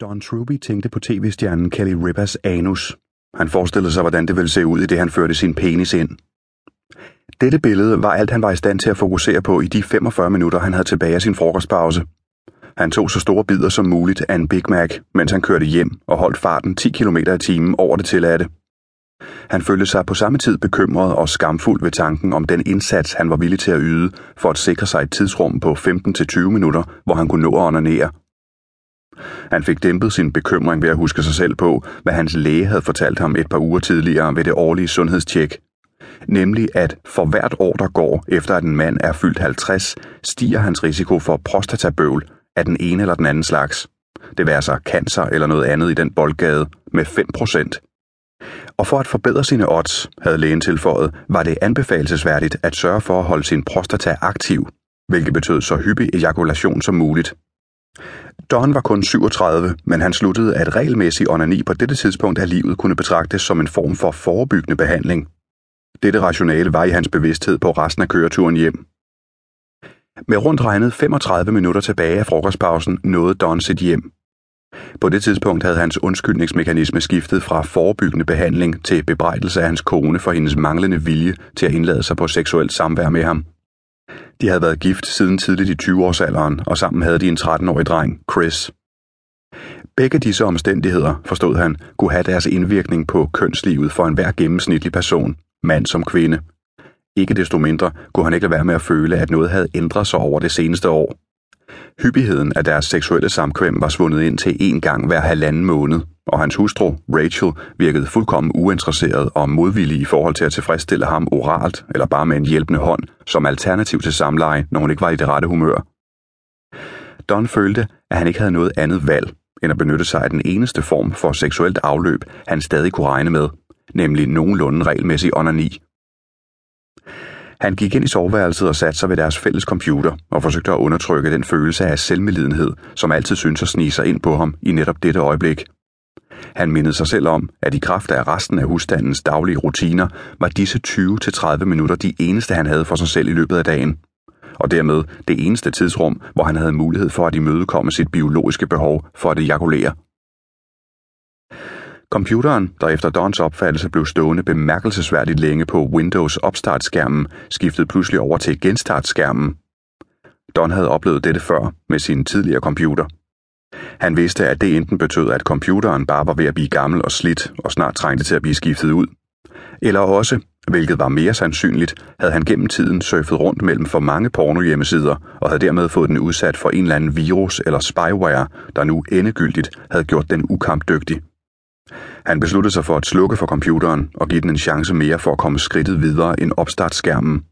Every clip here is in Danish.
Don Truby tænkte på tv-stjernen Kelly Rippers anus. Han forestillede sig, hvordan det ville se ud, i det han førte sin penis ind. Dette billede var alt, han var i stand til at fokusere på i de 45 minutter, han havde tilbage af sin frokostpause. Han tog så store bidder som muligt af en Big Mac, mens han kørte hjem og holdt farten 10 km i timen over det tilladte. Han følte sig på samme tid bekymret og skamfuld ved tanken om den indsats, han var villig til at yde for at sikre sig et tidsrum på 15-20 minutter, hvor han kunne nå at onanere han fik dæmpet sin bekymring ved at huske sig selv på, hvad hans læge havde fortalt ham et par uger tidligere ved det årlige sundhedstjek. Nemlig at for hvert år, der går efter at en mand er fyldt 50, stiger hans risiko for prostatabøvl af den ene eller den anden slags. Det vil sig cancer eller noget andet i den boldgade med 5%. Og for at forbedre sine odds, havde lægen tilføjet, var det anbefalesværdigt at sørge for at holde sin prostata aktiv, hvilket betød så hyppig ejakulation som muligt. Don var kun 37, men han sluttede, at regelmæssig onani på dette tidspunkt af livet kunne betragtes som en form for forebyggende behandling. Dette rationale var i hans bevidsthed på resten af køreturen hjem. Med rundt regnet 35 minutter tilbage af frokostpausen nåede Don sit hjem. På det tidspunkt havde hans undskyldningsmekanisme skiftet fra forebyggende behandling til bebrejdelse af hans kone for hendes manglende vilje til at indlade sig på seksuelt samvær med ham. De havde været gift siden tidligt i 20-årsalderen, og sammen havde de en 13-årig dreng, Chris. Begge disse omstændigheder, forstod han, kunne have deres indvirkning på kønslivet for enhver gennemsnitlig person, mand som kvinde. Ikke desto mindre kunne han ikke lade være med at føle, at noget havde ændret sig over det seneste år. Hyppigheden af deres seksuelle samkvem var svundet ind til én gang hver halvanden måned, og hans hustru, Rachel, virkede fuldkommen uinteresseret og modvillig i forhold til at tilfredsstille ham oralt eller bare med en hjælpende hånd som alternativ til samleje, når hun ikke var i det rette humør. Don følte, at han ikke havde noget andet valg end at benytte sig af den eneste form for seksuelt afløb, han stadig kunne regne med, nemlig nogenlunde regelmæssig onani. Han gik ind i soveværelset og satte sig ved deres fælles computer og forsøgte at undertrykke den følelse af selvmelidenhed, som altid synes at snige sig ind på ham i netop dette øjeblik. Han mindede sig selv om, at i kraft af resten af husstandens daglige rutiner, var disse 20-30 minutter de eneste, han havde for sig selv i løbet af dagen. Og dermed det eneste tidsrum, hvor han havde mulighed for at imødekomme sit biologiske behov for at ejakulere. Computeren, der efter Dons opfattelse blev stående bemærkelsesværdigt længe på Windows opstartsskærmen, skiftede pludselig over til genstartsskærmen. Don havde oplevet dette før med sin tidligere computer. Han vidste, at det enten betød, at computeren bare var ved at blive gammel og slidt og snart trængte til at blive skiftet ud. Eller også, hvilket var mere sandsynligt, havde han gennem tiden surfet rundt mellem for mange pornohjemmesider og havde dermed fået den udsat for en eller anden virus eller spyware, der nu endegyldigt havde gjort den ukampdygtig. Han besluttede sig for at slukke for computeren og give den en chance mere for at komme skridtet videre end opstartsskærmen.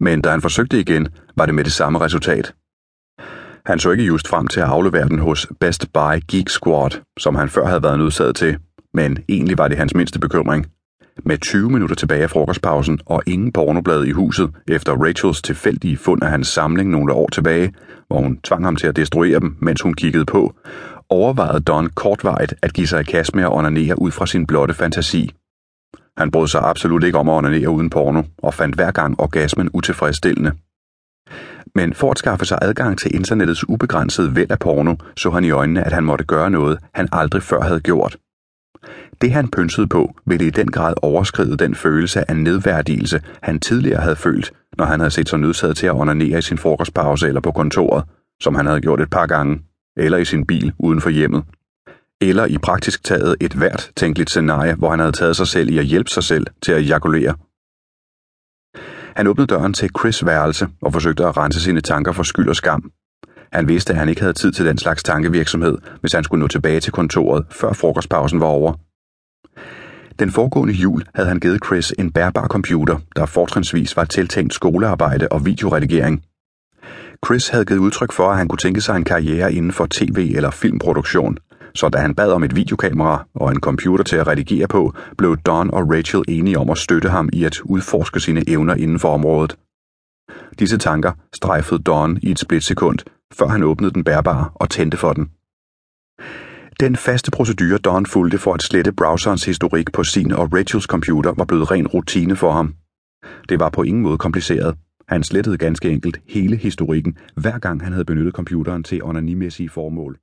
Men da han forsøgte igen, var det med det samme resultat. Han så ikke just frem til at aflevere den hos Best Buy Geek Squad, som han før havde været nødsaget til, men egentlig var det hans mindste bekymring. Med 20 minutter tilbage af frokostpausen og ingen pornoblad i huset efter Rachels tilfældige fund af hans samling nogle år tilbage, hvor hun tvang ham til at destruere dem, mens hun kiggede på, overvejede Don kortvarigt at give sig i kast med at onanere ud fra sin blotte fantasi. Han brød sig absolut ikke om at onanere uden porno, og fandt hver gang orgasmen utilfredsstillende. Men for at skaffe sig adgang til internettets ubegrænsede væld af porno, så han i øjnene, at han måtte gøre noget, han aldrig før havde gjort. Det han pynsede på, ville i den grad overskride den følelse af nedværdigelse, han tidligere havde følt, når han havde set sig nødsaget til at onanere i sin frokostpause eller på kontoret, som han havde gjort et par gange, eller i sin bil uden for hjemmet. Eller i praktisk taget et hvert tænkeligt scenarie, hvor han havde taget sig selv i at hjælpe sig selv til at ejakulere han åbnede døren til Chris' værelse og forsøgte at rense sine tanker for skyld og skam. Han vidste, at han ikke havde tid til den slags tankevirksomhed, hvis han skulle nå tilbage til kontoret, før frokostpausen var over. Den foregående jul havde han givet Chris en bærbar computer, der fortrinsvis var tiltænkt skolearbejde og videoredigering. Chris havde givet udtryk for, at han kunne tænke sig en karriere inden for tv- eller filmproduktion, så da han bad om et videokamera og en computer til at redigere på, blev Don og Rachel enige om at støtte ham i at udforske sine evner inden for området. Disse tanker strejfede Don i et splitsekund, før han åbnede den bærbare og tændte for den. Den faste procedure Don fulgte for at slette browserens historik på sin og Rachels computer var blevet ren rutine for ham. Det var på ingen måde kompliceret. Han slettede ganske enkelt hele historikken, hver gang han havde benyttet computeren til onanimæssige formål.